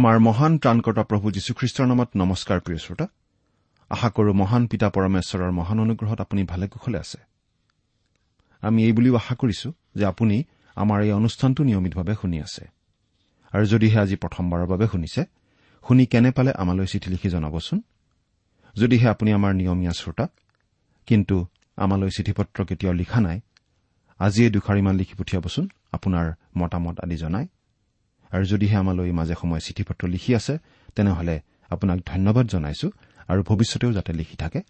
আমাৰ মহান ত্ৰাণকৰ্তা প্ৰভু যীশুখ্ৰীষ্টৰ নামত নমস্কাৰ প্ৰিয় শ্ৰোতা। আশা কৰো মহান পিতা পৰমেশ্বৰৰ মহান অনুগ্ৰহত আপুনি ভালে কুশলে আছে। আমি এই বুলিও আশা কৰিছো যে আপুনি আমাৰ এই অনুষ্ঠানটো নিয়মিতভাৱে শুনি আছে। আৰু যদিহে আজি প্ৰথমবাৰৰ বাবে শুনিছে শুনি কেনে পালে আমালৈ চিঠি লিখি জনাবচোন? যদিহে আপুনি আমাৰ নিয়মীয়া শ্ৰোতা কিন্তু আমালৈ চিঠি পত্ৰ কেতিয়াও লিখা নাই আজিয়ে দুষাৰিমান লিখি পঠিয়াবচোন আপোনাৰ মতামত আদি জনাই। আৰু যদিহে আমালৈ মাজে সময়ে চিঠি পত্ৰ লিখি আছে তেনেহলে আপোনাক ধন্যবাদ জনাইছো আৰু ভৱিষ্যতেও যাতে লিখি থাকে।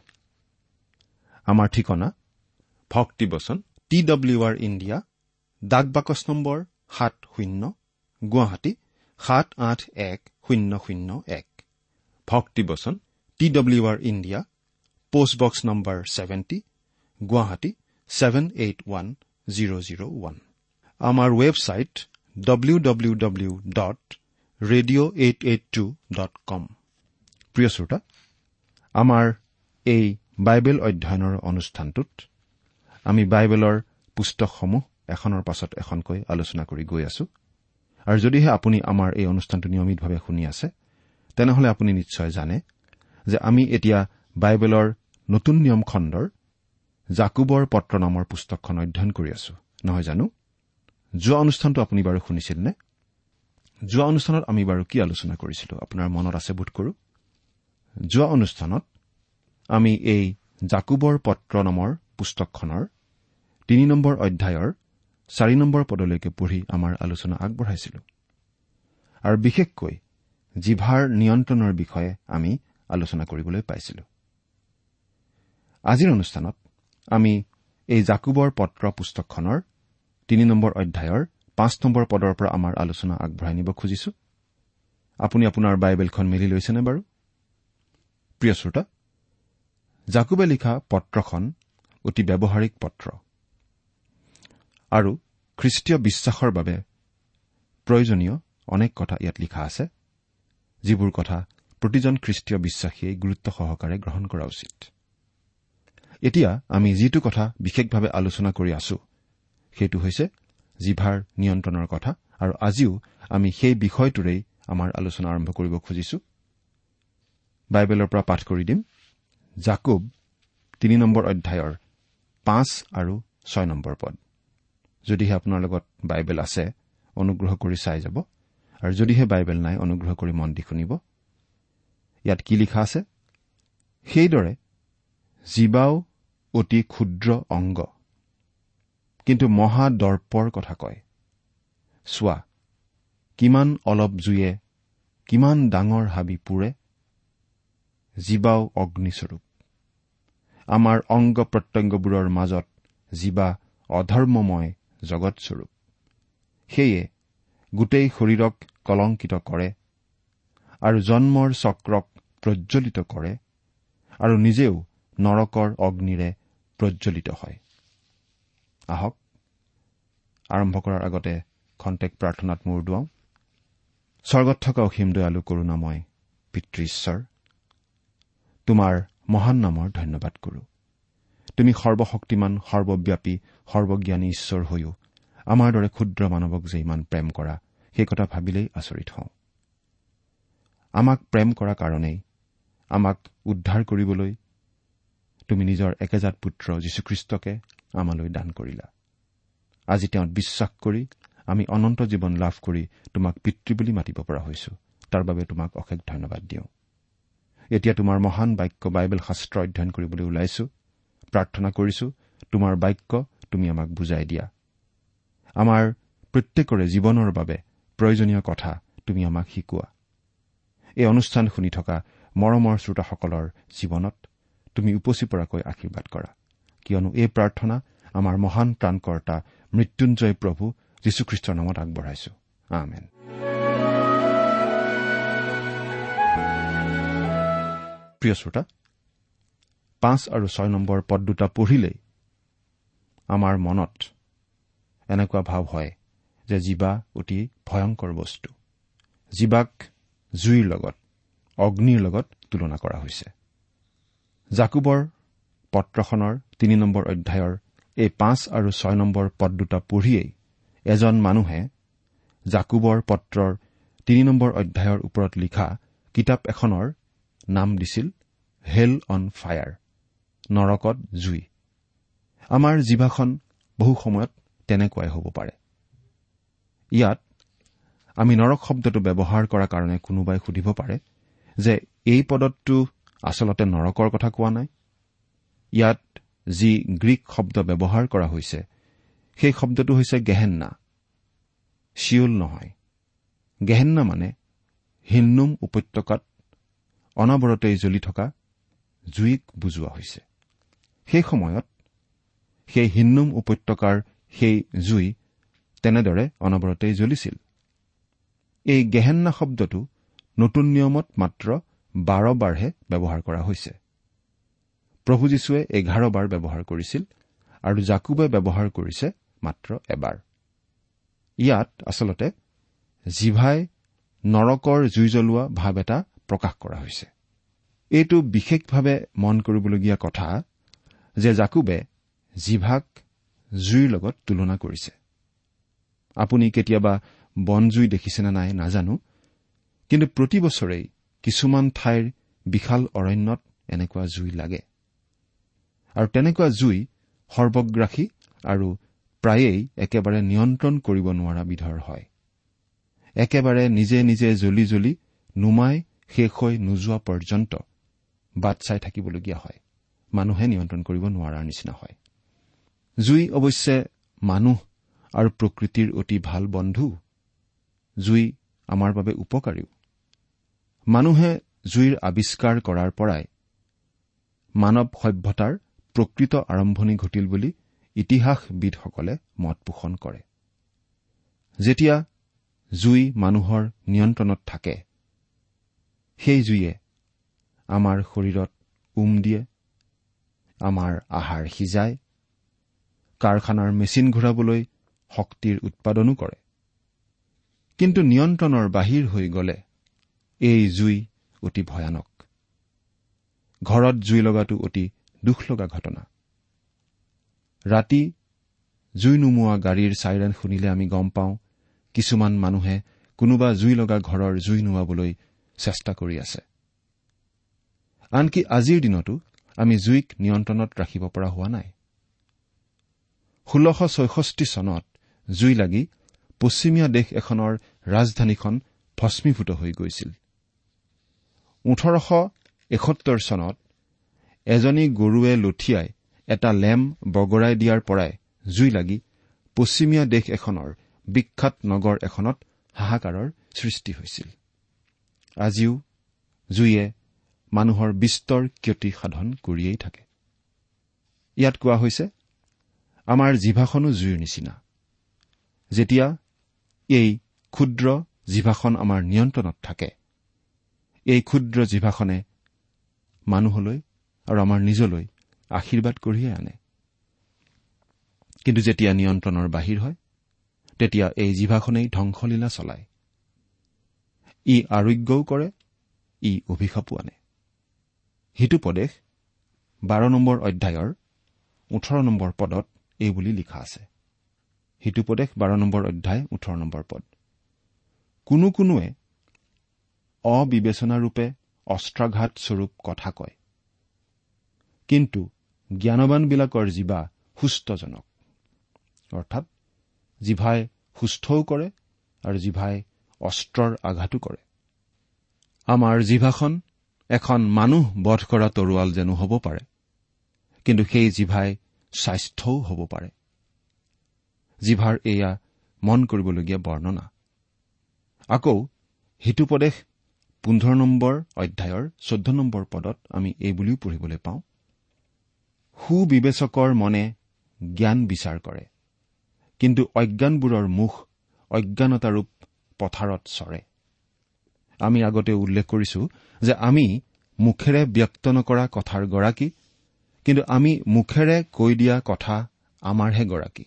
আমাৰ ঠিকনা ভক্তিবচন টি ডব্লিউ আৰ ইণ্ডিয়া ডাক বাকচ নম্বৰ সাত শূন্য গুৱাহাটী সাত আঠ এক শূন্য শূন্য এক। ভক্তিবচন T W R India postbox number seventy Guwahati seven eight one zero' zero' one. আমাৰ website W W W dot radio' eight eight two dot com প্ৰিয় শ্ৰোতা আমাৰ এই বাইবেল অধ্যয়নৰ অনুষ্ঠানটোত আমি বাইবেলৰ পুস্তকসমূহ এখনৰ পাছত এখনকৈ আলোচনা কৰি গৈ আছো। আৰু যদিহে আপুনি আমাৰ এই অনুষ্ঠানটো নিয়মিতভাৱে শুনি আছে তেনেহলে আপুনি নিশ্চয় জানে যে আমি এতিয়া বাইবেলৰ নতুন নিয়ম খণ্ডৰ জাকুবৰ পত্ৰ নামৰ পুস্তকখন অধ্যয়ন কৰি আছো। নহয় জানো? যোৱা অনুষ্ঠানটো আপুনি বাৰু শুনিছিল নে যোৱা অনুষ্ঠানত আমি বাৰু কি আলোচনা কৰিছিলো? আপোনাৰ মনত আছে বোধ কৰো? যোৱা অনুষ্ঠানত আমি এই জাকুবৰ পত্ৰ নামৰ পুস্তকখনৰ তিনি নম্বৰ অধ্যায়ৰ চাৰি নম্বৰ পদলৈকে পঢ়ি আমাৰ আলোচনা আগবঢ়াইছিলো। আৰু বিশেষকৈ জিভাৰ নিয়ন্ত্ৰণৰ বিষয়ে আমি আলোচনা কৰিবলৈ পাইছিলো। আজিৰ অনুষ্ঠানত আমি এই জাকুবৰ পত্ৰ পুস্তকখনৰ তিনি নম্বৰ অধ্যায়ৰ পাঁচ নম্বৰ পদৰ পৰা আমাৰ আলোচনা আগবঢ়াই নিব খুজিছো। আপুনি আপোনাৰ বাইবেলখন মেলি লৈছেনে বাৰু? প্ৰিয় শ্ৰোতা জাকুবে লিখা পত্ৰখন অতি ব্যৱহাৰিক পত্ৰ। আৰু খ্ৰীষ্টীয় বিশ্বাসৰ বাবে প্ৰয়োজনীয় অনেক কথা ইয়াত লিখা আছে যিবোৰ কথা প্ৰতিজন খ্ৰীষ্টীয় বিশ্বাসীয়ে গুৰুত্ব সহকাৰে গ্ৰহণ কৰা উচিত। এতিয়া আমি যিটো কথা বিশেষভাৱে আলোচনা কৰি আছো সেইটো হৈছে জিভাৰ নিয়ন্ত্ৰণৰ কথা আৰু আজিও আমি সেই বিষয়টোৰেই আমাৰ আলোচনা আৰম্ভ কৰিব খুজিছো। বাইবেলৰ পৰা পাঠ কৰি দিম। জাকুব তিনি নম্বৰ অধ্যায়ৰ পাঁচ আৰু ছয় নম্বৰ পদ। যদিহে আপোনাৰ লগত বাইবেল আছে অনুগ্ৰহ কৰি চাই যাব। আৰু যদিহে বাইবেল নাই অনুগ্ৰহ কৰি মন দি শুনিব। ইয়াত কি লিখা আছে? সেইদৰে জীৱাও অতি ক্ষুদ্ৰ অংগ। কিন্তু মহা দৰ্পৰ কথা কয়। চোৱা কিমান অলপ জুয়ে কিমান ডাঙৰ হাবি পোৰে জীৱাও অগ্নিস্বৰূপ। আমাৰ অংগ প্ৰত্যংগবোৰৰ মাজত জীৱা অধৰ্মময় জগতস্বৰূপ সেয়ে গোটেই শৰীৰক কলংকিত কৰে আৰু জন্মৰ চক্ৰক প্ৰজ্বলিত কৰে আৰু নিজেও নৰকৰ অগ্নিৰে প্ৰজ্বলিত হয়। আহক আৰম্ভ কৰাৰ আগতে খন্তেক প্ৰাৰ্থনাত মূৰ দুৱাওঁ। স্বৰ্গত থকা অসীম দয়ালু কৰোণাময় পিতৃ ঈশ্বৰ তোমাৰ মহান নামৰ ধন্যবাদ কৰো। তুমি সৰ্বশক্তিমান সৰ্বব্যাপী সৰ্বজ্ঞানী ঈশ্বৰ হৈও আমাৰ দৰে ক্ষুদ্ৰ মানৱক যে ইমান প্ৰেম কৰা সেই কথা ভাবিলেই আচৰিত হওঁ। আমাক প্ৰেম কৰা কাৰণেই আমাক উদ্ধাৰ কৰিবলৈ তুমি নিজৰ একেজাত পুত্ৰ যীশুখ্ৰীষ্টকে আমালৈ দান কৰিলা। আজি তেওঁত বিশ্বাস কৰি আমি অনন্ত জীৱন লাভ কৰি তোমাক পিতৃ বুলি মাতিব পৰা হৈছো। তাৰ বাবে তোমাক অশেষ ধন্যবাদ দিওঁ। এতিয়া তোমাৰ মহান বাক্য বাইবেল শাস্ত্ৰ অধ্যয়ন কৰিবলৈ ওলাইছো। প্ৰাৰ্থনা কৰিছো তোমাৰ বাক্য তুমি আমাক বুজাই দিয়া। আমাৰ প্ৰত্যেকৰে জীৱনৰ বাবে প্ৰয়োজনীয় কথা তুমি আমাক শিকোৱা। এই অনুষ্ঠান শুনি থকা মৰমৰ শ্ৰোতাসকলৰ জীৱনত তুমি উপচি পৰাকৈ আশীৰ্বাদ কৰা। কিয়নো এই প্ৰাৰ্থনা আমাৰ মহান প্ৰাণকৰ্তা মৃত্যুঞ্জয় প্ৰভু যীশুখ্ৰীষ্টৰ নামত আগবঢ়াইছো। আমেন। প্ৰিয় শ্ৰোতা পাঁচ আৰু ছয় নম্বৰ পদ দুটা পঢ়িলেই আমাৰ মনত এনেকুৱা ভাৱ হয় যে জীৱা অতি ভয়ংকৰ বস্তু। জীৱাক জুইৰ লগত অগ্নিৰ লগত তুলনা কৰা হৈছে। জাকুবৰ পত্ৰখনৰ তিনি নম্বৰ অধ্যায়ৰ এই পাঁচ আৰু ছয় নম্বৰ পদ দুটা পঢ়িয়েই এজন মানুহে জাকুবৰ পত্ৰৰ তিনি নম্বৰ অধ্যায়ৰ ওপৰত লিখা কিতাপ এখনৰ নাম দিছিল হেল অন ফায়াৰ নৰকত জুই। আমাৰ জিভাখন বহু সময়ত তেনেকুৱাই হ'ব পাৰে। ইয়াত আমি নৰক শব্দটো ব্যৱহাৰ কৰাৰ কাৰণে কোনোবাই সুধিব পাৰে যে এই পদতটো আচলতে নৰকৰ কথা কোৱা নাই? ইয়াত যি গ্ৰীক শব্দ ব্যৱহাৰ কৰা হৈছে সেই শব্দটো হৈছে গেহেন্না। চিউল নহয়। গেহেন্না মানে হিন্নুম উপত্যকাত অনবৰতেই জ্বলি থকা জুইক বুজোৱা হৈছে। সেই সময়ত সেই হিন্নুম উপত্যকাৰ সেই জুই তেনেদৰে অনবৰতেই জ্বলিছিল। এই গেহেন্না শব্দটো নতুন নিয়মত মাত্ৰ বাৰ বাৰহে ব্যৱহাৰ কৰা হৈছে। প্ৰভু যীশুৱে এঘাৰ বাৰ ব্যৱহাৰ কৰিছিল আৰু জাকুবে ব্যৱহাৰ কৰিছে মাত্ৰ এবাৰ। ইয়াত আচলতে জিভাই নৰকৰ জুই জ্বলোৱা ভাৱ এটা প্ৰকাশ কৰা হৈছে। এইটো বিশেষভাৱে মন কৰিবলগীয়া কথা যে জাকুবে জিভাক জুইৰ লগত তুলনা কৰিছে। আপুনি কেতিয়াবা বনজুই দেখিছেনে নাই নাজানো কিন্তু প্ৰতি বছৰেই কিছুমান ঠাইৰ বিশাল অৰণ্যত এনেকুৱা জুই লাগে। আৰু তেনেকুৱা জুই সৰ্বগ্ৰাসী আৰু প্ৰায়েই একেবাৰে নিয়ন্ত্ৰণ কৰিব নোৱাৰা বিধৰ হয়। একেবাৰে নিজে নিজে জ্বলি জ্বলি নুমাই শেষ হৈ নোযোৱা পৰ্যন্ত বাট চাই থাকিবলগীয়া হয়। মানুহে নিয়ন্ত্ৰণ কৰিব নোৱাৰাৰ নিচিনা হয়। জুই অৱশ্যে মানুহ আৰু প্ৰকৃতিৰ অতি ভাল বন্ধু। জুই আমাৰ বাবে উপকাৰীও। মানুহে জুইৰ আৱিষ্কাৰ কৰাৰ পৰাই মানৱ সভ্যতাৰ প্ৰকৃত আৰম্ভণি ঘটিল বুলি ইতিহাসবিদসকলে মত পোষণ কৰে। যেতিয়া জুই মানুহৰ নিয়ন্ত্ৰণত থাকে সেই জুয়ে আমাৰ শৰীৰত উম দিয়ে আমাৰ আহাৰ সিজায় কাৰখানাৰ মেচিন ঘূৰাবলৈ শক্তিৰ উৎপাদনো কৰে। কিন্তু নিয়ন্ত্ৰণৰ বাহিৰ হৈ গ'লে এই জুই অতি ভয়ানক। ঘৰত জুই লগাটো অতি দুখ লগা ঘটনা। ৰাতি জুই নুমুৱা গাড়ীৰ চাইৰেন শুনিলে আমি গম পাওঁ কিছুমান মানুহে কোনোবা জুই লগা ঘৰৰ জুই নুৱাবলৈ চেষ্টা কৰি আছে। আনকি আজিৰ দিনতো আমি জুইক নিয়ন্ত্ৰণত ৰাখিব পৰা হোৱা নাই। ষোল্লশ ছয়ষষ্ঠি চনত জুই লাগি পশ্চিমীয়া দেশ এখনৰ ৰাজধানীখন ভস্মীভূত হৈ গৈছিল। ওঠৰশ এসত্তৰ চনত এজনী গৰুৱে লঠিয়াই এটা লেম্প বগৰাই দিয়াৰ পৰাই জুই লাগি পশ্চিমীয়া দেশ এখনৰ বিখ্যাত নগৰ এখনত হাহাকাৰৰ সৃষ্টি হৈছিল। আজিও জুয়ে মানুহৰ বিস্তৰ ক্ষতি সাধন কৰিয়েই থাকে। ইয়াত কোৱা হৈছে আমাৰ জিভাখনো জুইৰ নিচিনা। যেতিয়া এই ক্ষুদ্ৰ জিভাখন আমাৰ নিয়ন্ত্ৰণত থাকে এই ক্ষুদ্ৰ জিভাখনে মানুহলৈ আৰু আমাৰ নিজলৈ আশীৰ্বাদ কঢ়িয়াই আনে। কিন্তু যেতিয়া নিয়ন্ত্ৰণৰ বাহিৰ হয় তেতিয়া এই জিভাখনেই ধ্বংসলীলা চলায়। ই আৰোগ্যও কৰে ই অভিশাপো আনে। হিতুপদেশ বাৰ নম্বৰ অধ্যায়ৰ ওঠৰ নম্বৰ পদত এই বুলি লিখা আছে। হিতুপদেশ বাৰ নম্বৰ অধ্যায় ওঠৰ নম্বৰ পদ। কোনো কোনোৱে অবিবেচনাৰূপে অস্ত্ৰাঘাত স্বৰূপ কথা কয়। কিন্তু জ্ঞানবানবিলাকৰ জীৱা সুস্থজনক। অৰ্থাৎ জিভাই সুস্থও কৰে আৰু জিভাই অস্ত্ৰৰ আঘাতো কৰে। আমাৰ জিভাখন এখন মানুহ বধ কৰা তৰোৱাল যেনো হ'ব পাৰে কিন্তু সেই জিভাই স্বাস্থ্যও হ'ব পাৰে। জিভাৰ এয়া মন কৰিবলগীয়া বৰ্ণনা। আকৌ হিতুপদেশ পোন্ধৰ নম্বৰ অধ্যায়ৰ চৈধ্য নম্বৰ পদত আমি এই বুলিও পঢ়িবলৈ পাওঁ। সুবিবেচকৰ মনে জ্ঞান বিচাৰ কৰে। কিন্তু অজ্ঞানবোৰৰ মুখ অজ্ঞানতাৰূপ পথাৰত চৰে। আমি আগতে উল্লেখ কৰিছো যে আমি মুখেৰে ব্যক্ত নকৰা কথাৰ গৰাকী কিন্তু আমি মুখেৰে কৈ দিয়া কথা আমাৰহে গৰাকী।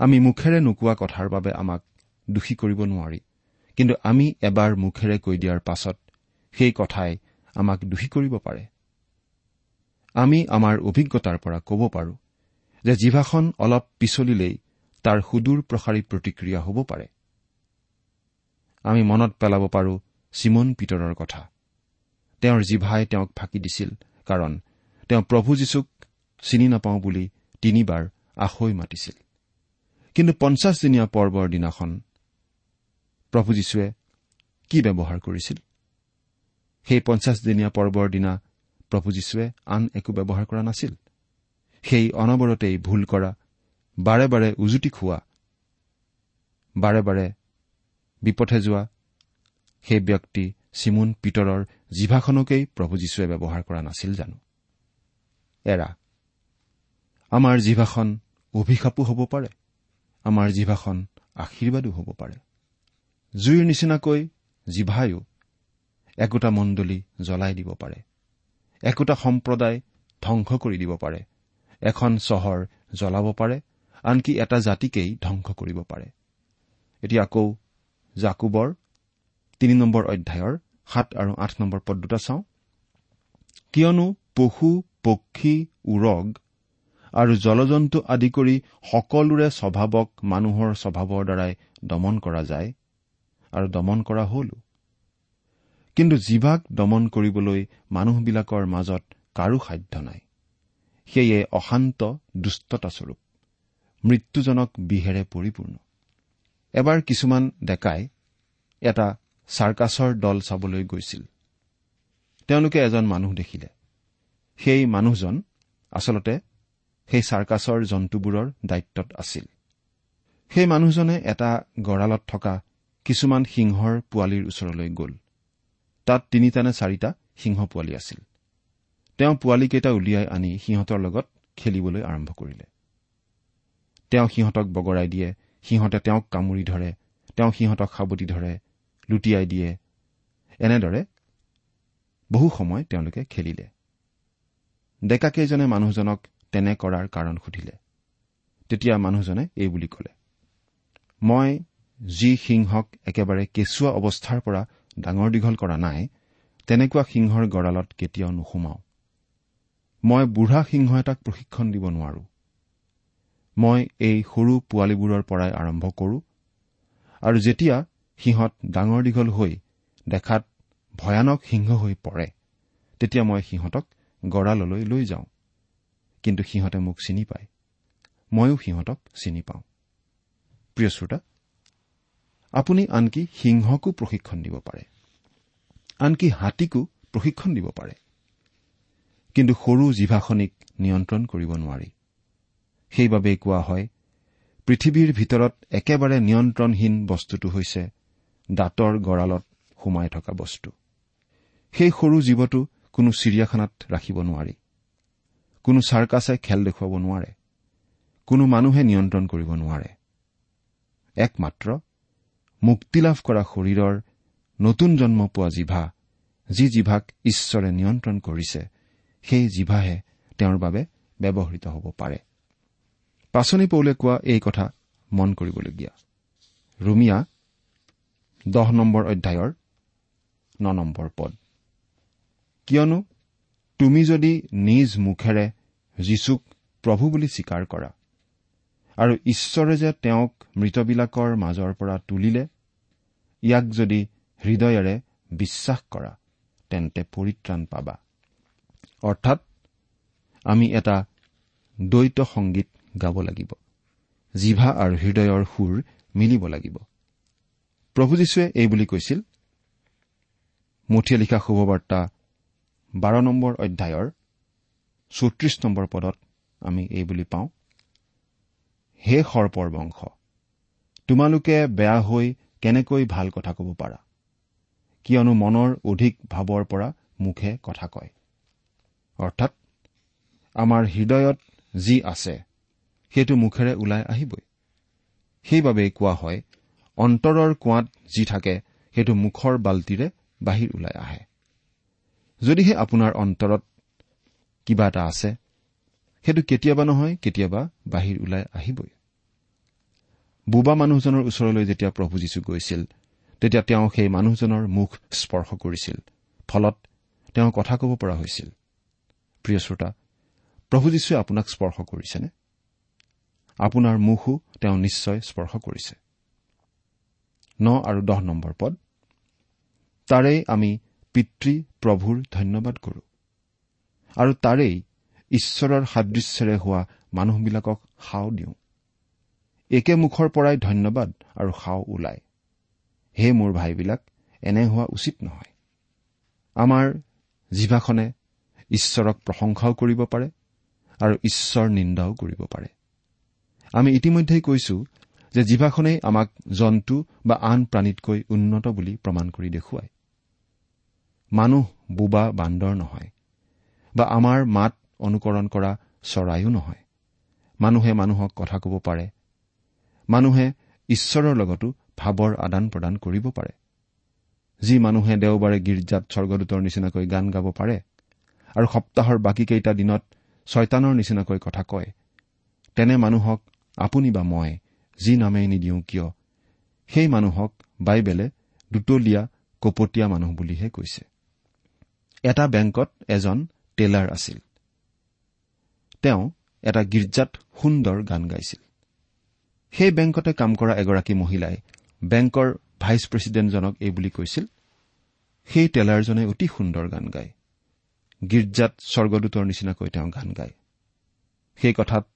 আমি মুখেৰে নোকোৱা কথাৰ বাবে আমাক দোষী কৰিব নোৱাৰি কিন্তু আমি এবাৰ মুখেৰে কৈ দিয়াৰ পাছত সেই কথাই আমাক দোষী কৰিব পাৰে। আমি আমাৰ অভিজ্ঞতাৰ পৰা ক'ব পাৰো যে জিভাখন অলপ পিছলিলেই তাৰ সুদূৰ প্ৰসাৰী প্ৰতিক্ৰিয়া হ'ব পাৰে। আমি মনত পেলাব পাৰো চিমন পিতৰৰ কথা। তেওঁৰ জিভাই তেওঁক ফাঁকি দিছিল কাৰণ তেওঁ প্ৰভু যীশুক চিনি নাপাওঁ বুলি তিনিবাৰ আখৈ মাতিছিল। কিন্তু পঞ্চাছদিনীয়া পৰ্বৰ দিনাখন প্ৰভু যীশুৱে কি ব্যৱহাৰ কৰিছিল? সেই পঞ্চাছদিনীয়া পৰ্বৰ দিনা প্ৰভু যীশুৱে আন একো ব্যৱহাৰ কৰা নাছিল। সেই অনবৰতেই ভুল কৰা বাৰে বাৰে উজুতি খোৱা বাৰে বাৰে বিপথে যোৱা সেই ব্যক্তি চিমুন পিতৰৰ জিভাখনকেই প্ৰভু যীশুৱে ব্যৱহাৰ কৰা নাছিল জানো? এৰা আমাৰ জিভাখন অভিশাপো হ'ব পাৰে আমাৰ জিভাখন আশীৰ্বাদো হ'ব পাৰে। জুইৰ নিচিনাকৈ জিভায়ো একোটা মণ্ডলী জ্বলাই দিব পাৰে। একোটা সম্প্ৰদায় ধ্বংস কৰি দিব পাৰে। এখন চহৰ জ্বলাব পাৰে আনকি এটা জাতিকেই ধ্বংস কৰিব পাৰে। এতিয়া আকৌ জাকুবৰ তিনি নম্বৰ অধ্যায়ৰ সাত আৰু আঠ নম্বৰ পদ দুটা চাওঁ। কিয়নো পশু পক্ষী উৰগ আৰু জলজন্তু আদি কৰি সকলোৰে স্বভাৱক মানুহৰ স্বভাৱৰ দ্বাৰাই দমন কৰা যায় আৰু দমন কৰা হলো। কিন্তু জিভাক দমন কৰিবলৈ মানুহবিলাকৰ মাজত কাৰো সাধ্য নাই। সেয়ে অশান্ত দুষ্টতাস্বৰূপ মৃত্যুজনক বিহেৰে পৰিপূৰ্ণ। এবাৰ কিছুমান ডেকাই এটা চাৰ্কাছৰ দল চাবলৈ গৈছিল। তেওঁলোকে এজন মানুহ দেখিলে। সেই মানুহজন আচলতে সেই চাৰ্কাছৰ জন্তুবোৰৰ দায়িত্বত আছিল। সেই মানুহজনে এটা গঁড়ালত থকা কিছুমান সিংহৰ পোৱালীৰ ওচৰলৈ গ'ল। তাত তিনিটা নে চাৰিটা সিংহ পোৱালী আছিল। তেওঁ পোৱালীকেইটা উলিয়াই আনি সিহঁতৰ লগত খেলিবলৈ আৰম্ভ কৰিলে। তেওঁ সিহঁতক বগৰাই দিয়ে সিহঁতে তেওঁক কামুৰি ধৰে তেওঁ সিহঁতক সাৱটি ধৰে লুটিয়াই দিয়ে। এনেদৰে বহু সময় তেওঁলোকে খেলিলে। ডেকাকেইজনে মানুহজনক তেনে কৰাৰ কাৰণ সুধিলে। তেতিয়া মানুহজনে এই বুলি ক'লে মই যি সিংহক একেবাৰে কেঁচুৱা অৱস্থাৰ পৰা ডাঙৰ দীঘল কৰা নাই তেনেকুৱা সিংহৰ গঁড়ালত কেতিয়াও নোসোমাও। মই বুঢ়া সিংহ এটাক প্ৰশিক্ষণ দিব নোৱাৰো। মই এই সৰু পোৱালীবোৰৰ পৰাই আৰম্ভ কৰো আৰু যেতিয়া সিহঁত ডাঙৰ দীঘল হৈ দেখাত ভয়ানক সিংহ হৈ পৰে তেতিয়া মই সিহঁতক গঁড়াললৈ লৈ যাওঁ। কিন্তু সিহঁতে মোক চিনি পায়। ময়ো সিহঁতক চিনি পাওঁ। প্ৰিয় শ্ৰোতা আপুনি আনকি সিংহকো প্ৰশিক্ষণ দিব পাৰে। আনকি হাতীকো প্ৰশিক্ষণ দিব পাৰে। কিন্তু সৰু জিভাখনিক নিয়ন্ত্ৰণ কৰিব নোৱাৰি। সেইবাবেই কোৱা হয় পৃথিৱীৰ ভিতৰত একেবাৰে নিয়ন্ত্ৰণহীন বস্তুটো হৈছে দাঁতৰ গঁড়ালত সোমাই থকা বস্তু। সেই সৰু জীৱটো কোনো চিৰিয়াখানাত ৰাখিব নোৱাৰি। কোনো চাৰ্কাছে খেল দেখুৱাব নোৱাৰে। কোনো মানুহে নিয়ন্ত্ৰণ কৰিব নোৱাৰে। একমাত্ৰ মুক্তিলাভ কৰা শৰীৰৰ নতুন জন্ম পোৱা জিভা যি জিভাক ঈশ্বৰে নিয়ন্ত্ৰণ কৰিছে সেই জিভাহে তেওঁৰ বাবে ব্যৱহৃত হ'ব পাৰে। পাচনি পৌলে কোৱা এই কথা মন কৰিবলগীয়া। ৰুমিয়া দহ নম্বৰ অধ্যায়ৰ ন নম্বৰ পদ। কিয়নো তুমি যদি নিজ মুখেৰে যীশুক প্ৰভু বুলি স্বীকাৰ কৰা আৰু ঈশ্বৰে যে তেওঁক মৃতবিলাকৰ মাজৰ পৰা তুলিলে ইয়াক যদি হৃদয়েৰে বিশ্বাস কৰা তেন্তে পৰিত্ৰাণ পাবা। অৰ্থাৎ আমি এটা দ্বৈত সংগীত গাব লাগিব জিভা আৰু হৃদয়ৰ সুৰ মিলিব লাগিব। প্ৰভু যীশুৱে এই বুলি কৈছিল মুঠিয়ে লিখা শুভবাৰ্তা বাৰ নম্বৰ অধ্যায়ৰ চৌত্ৰিশ নম্বৰ পদত আমি এই বুলি পাওঁ হে সৰ্পৰ বংশ তোমালোকে বেয়া হৈ কেনেকৈ ভাল কথা ক'ব পাৰা? কিয়নো মনৰ অধিক ভাৱৰ পৰা মুখে কথা কয়। অৰ্থাৎ আমাৰ হৃদয়ত যি আছে সেইটো মুখেৰে ওলাই আহিবই। সেইবাবেই কোৱা হয় অন্তৰৰ কোৱাত যি থাকে সেইটো মুখৰ বাল্টিৰে বাহিৰ ওলাই আহে। যদিহে আপোনাৰ অন্তৰত কিবা এটা আছে সেইটো কেতিয়াবা নহয় কেতিয়াবা বাহিৰ ওলাই আহিবই। বোবা মানুহজনৰ ওচৰলৈ যেতিয়া প্ৰভু যীশু গৈছিল তেতিয়া তেওঁ সেই মানুহজনৰ মুখ স্পৰ্শ কৰিছিল। ফলত তেওঁ কথা ক'ব পৰা হৈছিল। প্ৰিয় শ্ৰোতা প্ৰভু যীশুৱে আপোনাক স্পৰ্শ কৰিছেনে? আপোনাৰ মুখো তেওঁ নিশ্চয় স্পৰ্শ কৰিছে। ন আৰু দহ নম্বৰ পদ। তাৰেই আমি পিতৃ প্ৰভুৰ ধন্যবাদ কৰো। আৰু তাৰেই ঈশ্বৰৰ সাদৃশ্যেৰে হোৱা মানুহবিলাকক সাও দিওঁ। একে মুখৰ পৰাই ধন্যবাদ আৰু সাও ওলায় হে মোৰ ভাইবিলাক এনে হোৱা উচিত নহয়। আমাৰ জিভাখনে ঈশ্বৰক প্ৰশংসাও কৰিব পাৰে আৰু ঈশ্বৰ নিন্দাও কৰিব পাৰে। আমি ইতিমধ্যেই কৈছো যে জিভাখনেই আমাক জন্তু বা আন প্ৰাণীতকৈ উন্নত বুলি প্ৰমাণ কৰি দেখুৱায়। মানুহ বোবা বান্দৰ নহয় বা আমাৰ মাত অনুকৰণ কৰা চৰাইও নহয়। মানুহে মানুহক কথা ক'ব পাৰে। মানুহে ঈশ্বৰৰ লগতো ভাৱৰ আদান প্ৰদান কৰিব পাৰে। যি মানুহে দেওবাৰে গীৰ্জাত স্বৰ্গদূতৰ নিচিনাকৈ গান গাব পাৰে আৰু সপ্তাহৰ বাকীকেইটা দিনত ছয়তানৰ নিচিনাকৈ কথা কয় তেনে মানুহক আপুনি বা মই যি নামেই নিদিওঁ কিয় সেই মানুহক বাইবেলে দুতলীয়া কপটীয়া মানুহ বুলিহে কৈছে। এটা বেংকত এজন টেলাৰ আছিল। তেওঁ এটা গীৰ্জাত সুন্দৰ গান গাইছিল। সেই বেংকতে কাম কৰা এগৰাকী মহিলাই বেংকৰ ভাইচ প্ৰেছিডেণ্টজনক এই বুলি কৈছিল সেই টেলাৰজনে অতি সুন্দৰ গান গায়। গীৰ্জাত স্বৰ্গদূতৰ নিচিনাকৈ তেওঁ গান গায়। সেই কথাত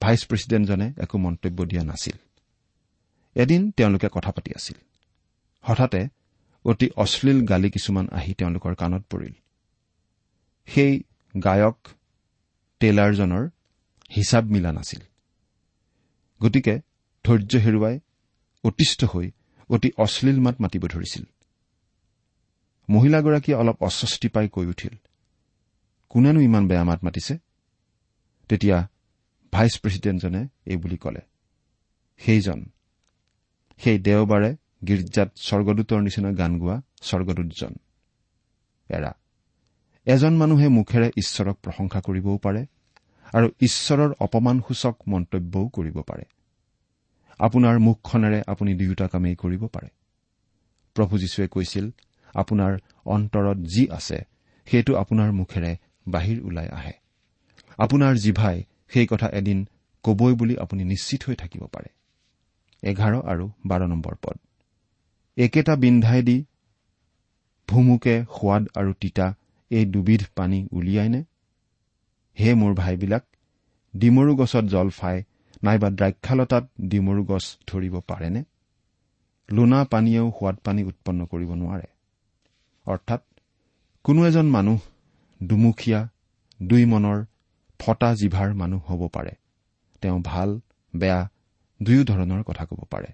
ভাইচ প্ৰেছিডেণ্টজনে একো মন্তব্য দিয়া নাছিল। এদিন তেওঁলোকে কথা পাতি আছিল। হঠাতে অতি অশ্লীল গালি কিছুমান আহি তেওঁলোকৰ কাণত পৰিল। সেই গায়ক টেইলাৰজনৰ হিচাপ মিলা নাছিল। গতিকে ধৈৰ্য হেৰুৱাই অতিষ্ঠ হৈ অতি অশ্লীল মাত মাতিব ধৰিছিল। মহিলাগৰাকীয়ে অলপ অস্বস্তি পাই কৈ উঠিল কোনেনো ইমান বেয়া মাত মাতিছে? তেতিয়া ভাইচ প্ৰেছিডেণ্টজনে এই বুলি ক'লে সেইজন সেই দেওবাৰে গীৰ্জাত স্বৰ্গদূতৰ নিচিনা গান গোৱা স্বৰ্গদূতজন। এৰা এজন মানুহে মুখেৰে ঈশ্বৰক প্ৰশংসা কৰিবও পাৰে আৰু ঈশ্বৰৰ অপমানসূচক মন্তব্যও কৰিব পাৰে। আপোনাৰ মুখখনেৰে আপুনি দুয়োটা কামেই কৰিব পাৰে। প্ৰভু যীশুৱে কৈছিল আপোনাৰ অন্তৰত যি আছে সেইটো আপোনাৰ মুখেৰে বাহিৰ ওলাই আহে। আপোনাৰ জিভাই সেই কথা এদিন কবই বুলি আপুনি নিশ্চিত হৈ থাকিব পাৰে। এঘাৰ আৰু বাৰ নম্বৰ পদ। একেটা বিন্ধাই দি ভুমুকে সোৱাদ আৰু তিতা এই দুবিধ পানী উলিয়াইনে? হে মোৰ ভাইবিলাক ডিমৰু গছত জলফাই নাইবা দ্ৰাক্ষালতাত ডিমৰু গছ ধৰিব পাৰেনে? লোনা পানীয়েও সোৱাদ পানী উৎপন্ন কৰিব নোৱাৰে। অৰ্থাৎ কোনো এজন মানুহ দুমুখীয়া দুই মনৰ ফটা জিভাৰ মানুহ হ'ব পাৰে। তেওঁ ভাল বেয়া দুয়ো ধৰণৰ কথা ক'ব পাৰে।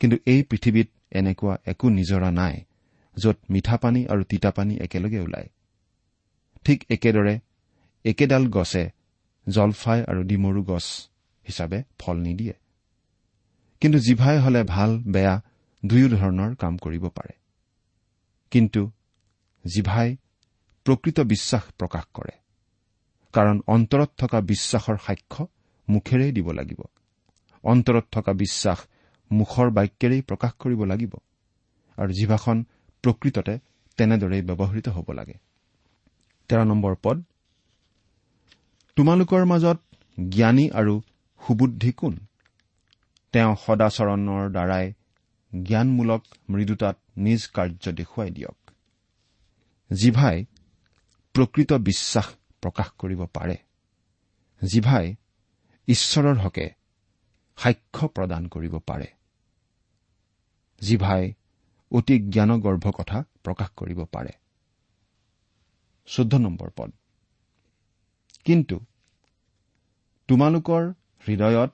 কিন্তু এই পৃথিৱীত এনেকুৱা একো নিজৰা নাই য'ত মিঠা পানী আৰু তিতা পানী একেলগে ওলায়। ঠিক একেদৰে একেডাল গছে জলফাই আৰু ডিমৰু গছ হিচাপে ফল নিদিয়ে। কিন্তু জিভাই হলে ভাল বেয়া দুয়ো ধৰণৰ কাম কৰিব পাৰে। কিন্তু জিভাই প্ৰকৃত বিশ্বাস প্ৰকাশ কৰে। কাৰণ অন্তৰত থকা বিশ্বাসৰ সাক্ষ্য মুখেৰেই দিব লাগিব। অন্তৰত থকা বিশ্বাস মুখৰ বাক্যেৰেই প্ৰকাশ কৰিব লাগিব। আৰু জিভাখন প্ৰকৃততে তেনেদৰেই ব্যৱহৃত হ'ব লাগে। তেৰ নম্বৰ পদ তোমালোকৰ মাজত জ্ঞানী আৰু সুবুদ্ধি কোন? তেওঁ সদাচৰণৰ দ্বাৰাই জ্ঞানমূলক মৃদুতাত নিজ কাৰ্য দেখুৱাই দিয়ক। জিভাই প্ৰকৃত বিশ্বাস প্ৰকাশ কৰিব পাৰে। জিভাই ঈশ্বৰৰ হকে সাক্ষ্য প্ৰদান কৰিব পাৰে। জিভাই অতি জ্ঞানগৰ্ভ কথা প্ৰকাশ কৰিব পাৰে। চৈধ্য নম্বৰ পদ। কিন্তু তোমালোকৰ হৃদয়ত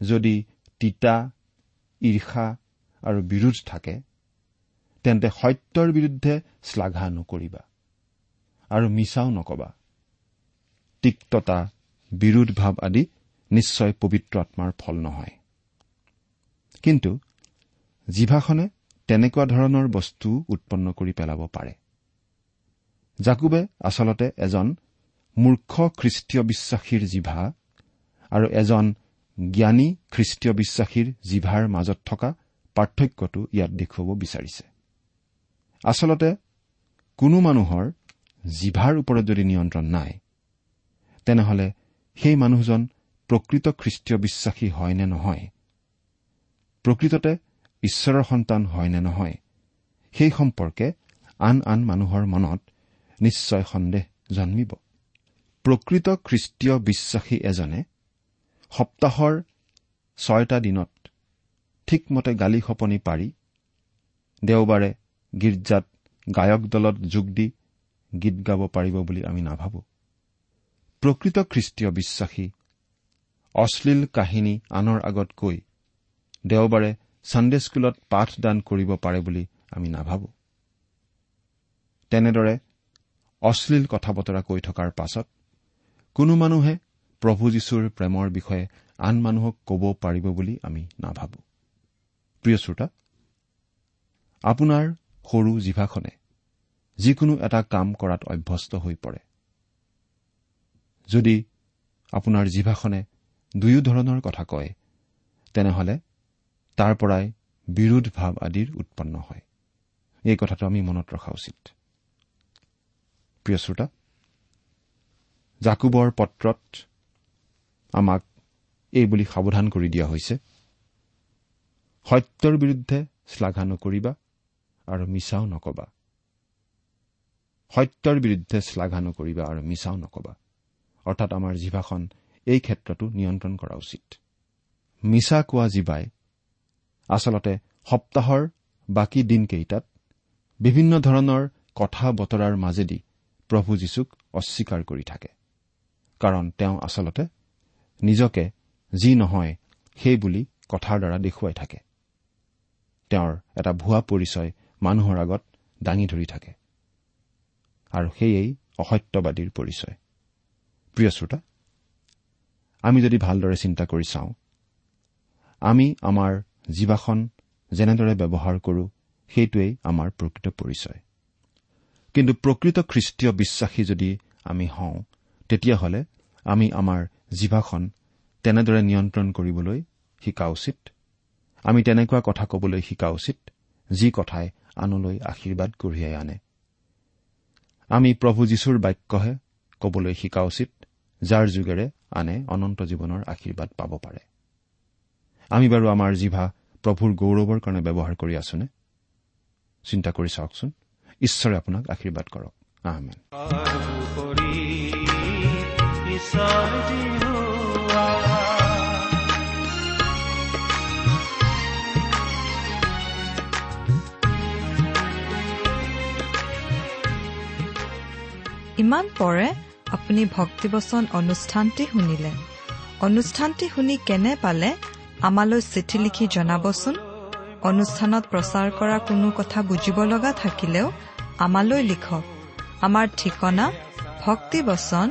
যদি তিতা ঈৰ্ষা আৰু বিৰোধ থাকে তেন্তে সত্যৰ বিৰুদ্ধে শ্লাঘা নকৰিবা আৰু মিছাও নকবা। তিক্ততা বিৰোধ ভাৱ আদি নিশ্চয় পবিত্ৰ আত্মাৰ ফল নহয়। কিন্তু জিভাখনে তেনেকুৱা ধৰণৰ বস্তু উৎপন্ন কৰি পেলাব পাৰে। জাকুবে আচলতে এজন মূৰ্খ খ্ৰীষ্টীয় বিশ্বাসীৰ জিভা আৰু এজন জ্ঞানী খ্ৰীষ্টীয় বিশ্বাসীৰ জিভাৰ মাজত থকা পাৰ্থক্যটো ইয়াত দেখুৱাব বিচাৰিছে। আচলতে কোনো মানুহৰ জিভাৰ ওপৰত যদি নিয়ন্ত্ৰণ নাই তেনেহলে সেই মানুহজন প্ৰকৃত খ্ৰীষ্টীয় বিশ্বাসী হয় নে নহয়? প্ৰকৃততে ঈশ্বৰৰ সন্তান হয় নে নহয়? সেই সম্পৰ্কে আন আন মানুহৰ মনত নিশ্চয় সন্দেহ জন্মিব। প্ৰকৃত খ্ৰীষ্টীয় বিশ্বাসী এজনে সপ্তাহৰ ছয়টা দিনত ঠিকমতে গালি সপনি পাৰি দেওবাৰে গীৰ্জাত গায়ক দলত যোগ দি গীত গাব পাৰিব বুলি আমি নাভাবো। প্ৰকৃত খ্ৰীষ্টীয় বিশ্বাসী অশ্লীল কাহিনী আনৰ আগত কৈ দেওবাৰে ছানডে স্কুলত পাঠদান কৰিব পাৰে বুলি আমি নাভাবো। তেনেদৰে অশ্লীল কথা বতৰা কৈ থকাৰ পাছত কোনো মানুহে প্ৰভু যীশুৰ প্ৰেমৰ বিষয়ে আন মানুহক ক'ব পাৰিব বুলি আমি নাভাবো। প্ৰিয় শ্ৰোতা আপোনাৰ সৰু জিভাখনে যিকোনো এটা কাম কৰাত অভ্যস্ত হৈ পৰে। যদি আপোনাৰ জিভাখনে দুয়ো ধৰণৰ কথা কয় তেনেহলে তাৰ পৰাই বিৰোধ ভাৱ আদিৰ উৎপন্ন হয়। এই কথাটো আমি মনত ৰখা উচিত। প্ৰিয় শ্ৰোতা জাকুবৰ পত্ৰত আমাক এই বুলি সাৱধান কৰি দিয়া হৈছে। সত্যৰ বিৰুদ্ধে শ্লাঘা নকৰিবা আৰু মিছাও নকবা। সত্যৰ বিৰুদ্ধে শ্লাঘা নকৰিবা আৰু মিছাও নকবা। অৰ্থাৎ আমাৰ জিভাখন এই ক্ষেত্ৰতো নিয়ন্ত্ৰণ কৰা উচিত। মিছা কোৱা জিভাই আচলতে সপ্তাহৰ বাকী দিনকেইটাত বিভিন্ন ধৰণৰ কথা বতৰাৰ মাজেদি প্ৰভু যীশুক অস্বীকাৰ কৰি থাকে। কাৰণ তেওঁ আচলতে নিজকে যি নহয় সেই বুলি কথাৰ দ্বাৰা দেখুৱাই থাকে। তেওঁৰ এটা ভুৱা পৰিচয় মানুহৰ আগত দাঙি ধৰি থাকে। আৰু সেয়েই অসত্যবাদীৰ পৰিচয়। প্ৰিয় শ্ৰোতা আমি যদি ভালদৰে চিন্তা কৰি চাওঁ আমি আমাৰ জীৱাখন যেনেদৰে ব্যৱহাৰ কৰোঁ সেইটোৱেই আমাৰ প্ৰকৃত পৰিচয়। কিন্তু প্ৰকৃত খ্ৰীষ্টীয় বিশ্বাসী যদি আমি হওঁ তেতিয়াহ'লে আমি আমাৰ জিভাখন তেনেদৰে নিয়ন্ত্ৰণ কৰিবলৈ শিকা উচিত। আমি তেনেকুৱা কথা কবলৈ শিকা উচিত যি কথাই আনলৈ আশীৰ্বাদ কঢ়িয়াই আনে। আমি প্ৰভু যীশুৰ বাক্যহে কবলৈ শিকা উচিত যাৰ যোগেৰে আনে অনন্ত জীৱনৰ আশীৰ্বাদ পাব পাৰে। আমি বাৰু আমাৰ জিভা প্ৰভুৰ গৌৰৱৰ কাৰণে ব্যৱহাৰ কৰি আছোনে? চিন্তা কৰি চাওকচোন। ঈশ্বৰে আপোনাক আশীৰ্বাদ কৰক। ইমান পৰে আপুনি ভক্তিবচন অনুষ্ঠানটি শুনিলে। অনুষ্ঠানটি শুনি কেনে পালে? আমালৈ চিঠি লিখি জনাবচোন। অনুষ্ঠানত প্ৰচাৰ কৰা কোনো কথা বুজিব লগা থাকিলেও আমালৈ লিখক। আমাৰ ঠিকনা ভক্তিবচন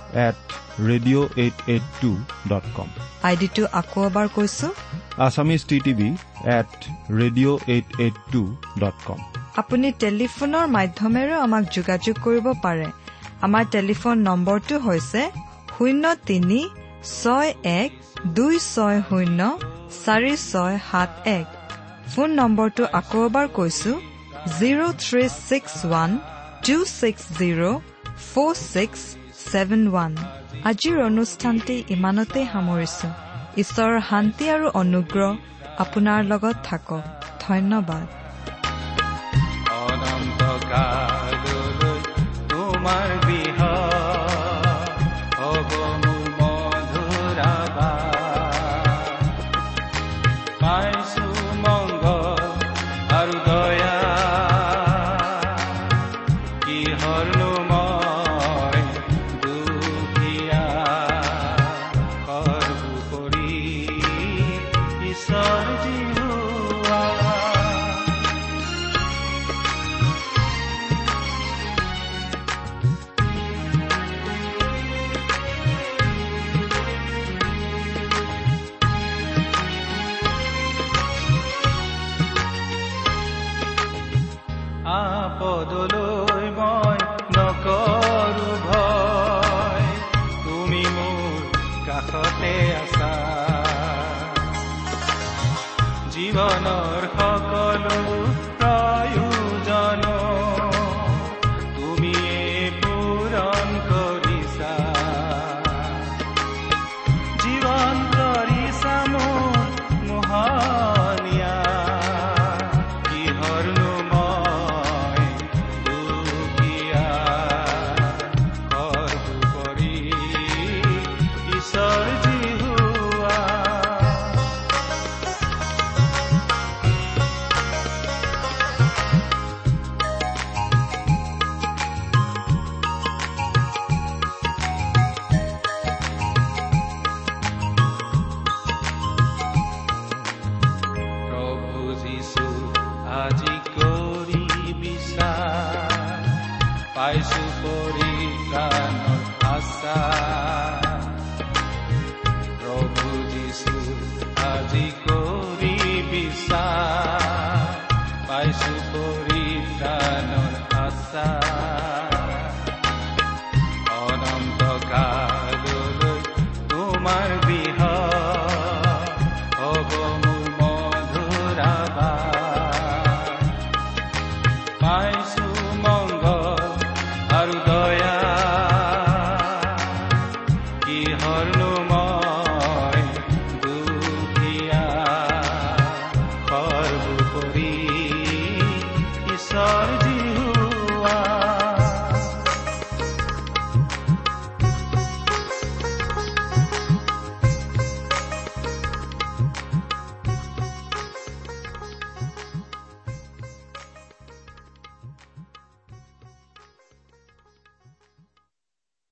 at radio' eight eight two dot com আইডিটো আকৌ এবাৰ কৈছো। Assamese T TV at radio' eight eight two dot com আপুনি টেলিফোনৰ মাধ্যমেৰেও আমাক যোগাযোগ কৰিব পাৰে। আমাৰ টেলিফোন নম্বৰটো হৈছে শূন্য তিনি ছয় এক দুই ছয় শূন্য চাৰি ছয় সাত এক। ফোন নম্বৰটো আকৌ এবাৰ কৈছো zero' three six one two six zero' four six seven one আজিৰ অনুষ্ঠানটি ইমানতেই সামৰিছো ঈশ্বৰৰ শান্তি আৰু অনুগ্ৰহ আপোনাৰ লগত থাকক ধন্যবাদ জীৱনৰ সকলো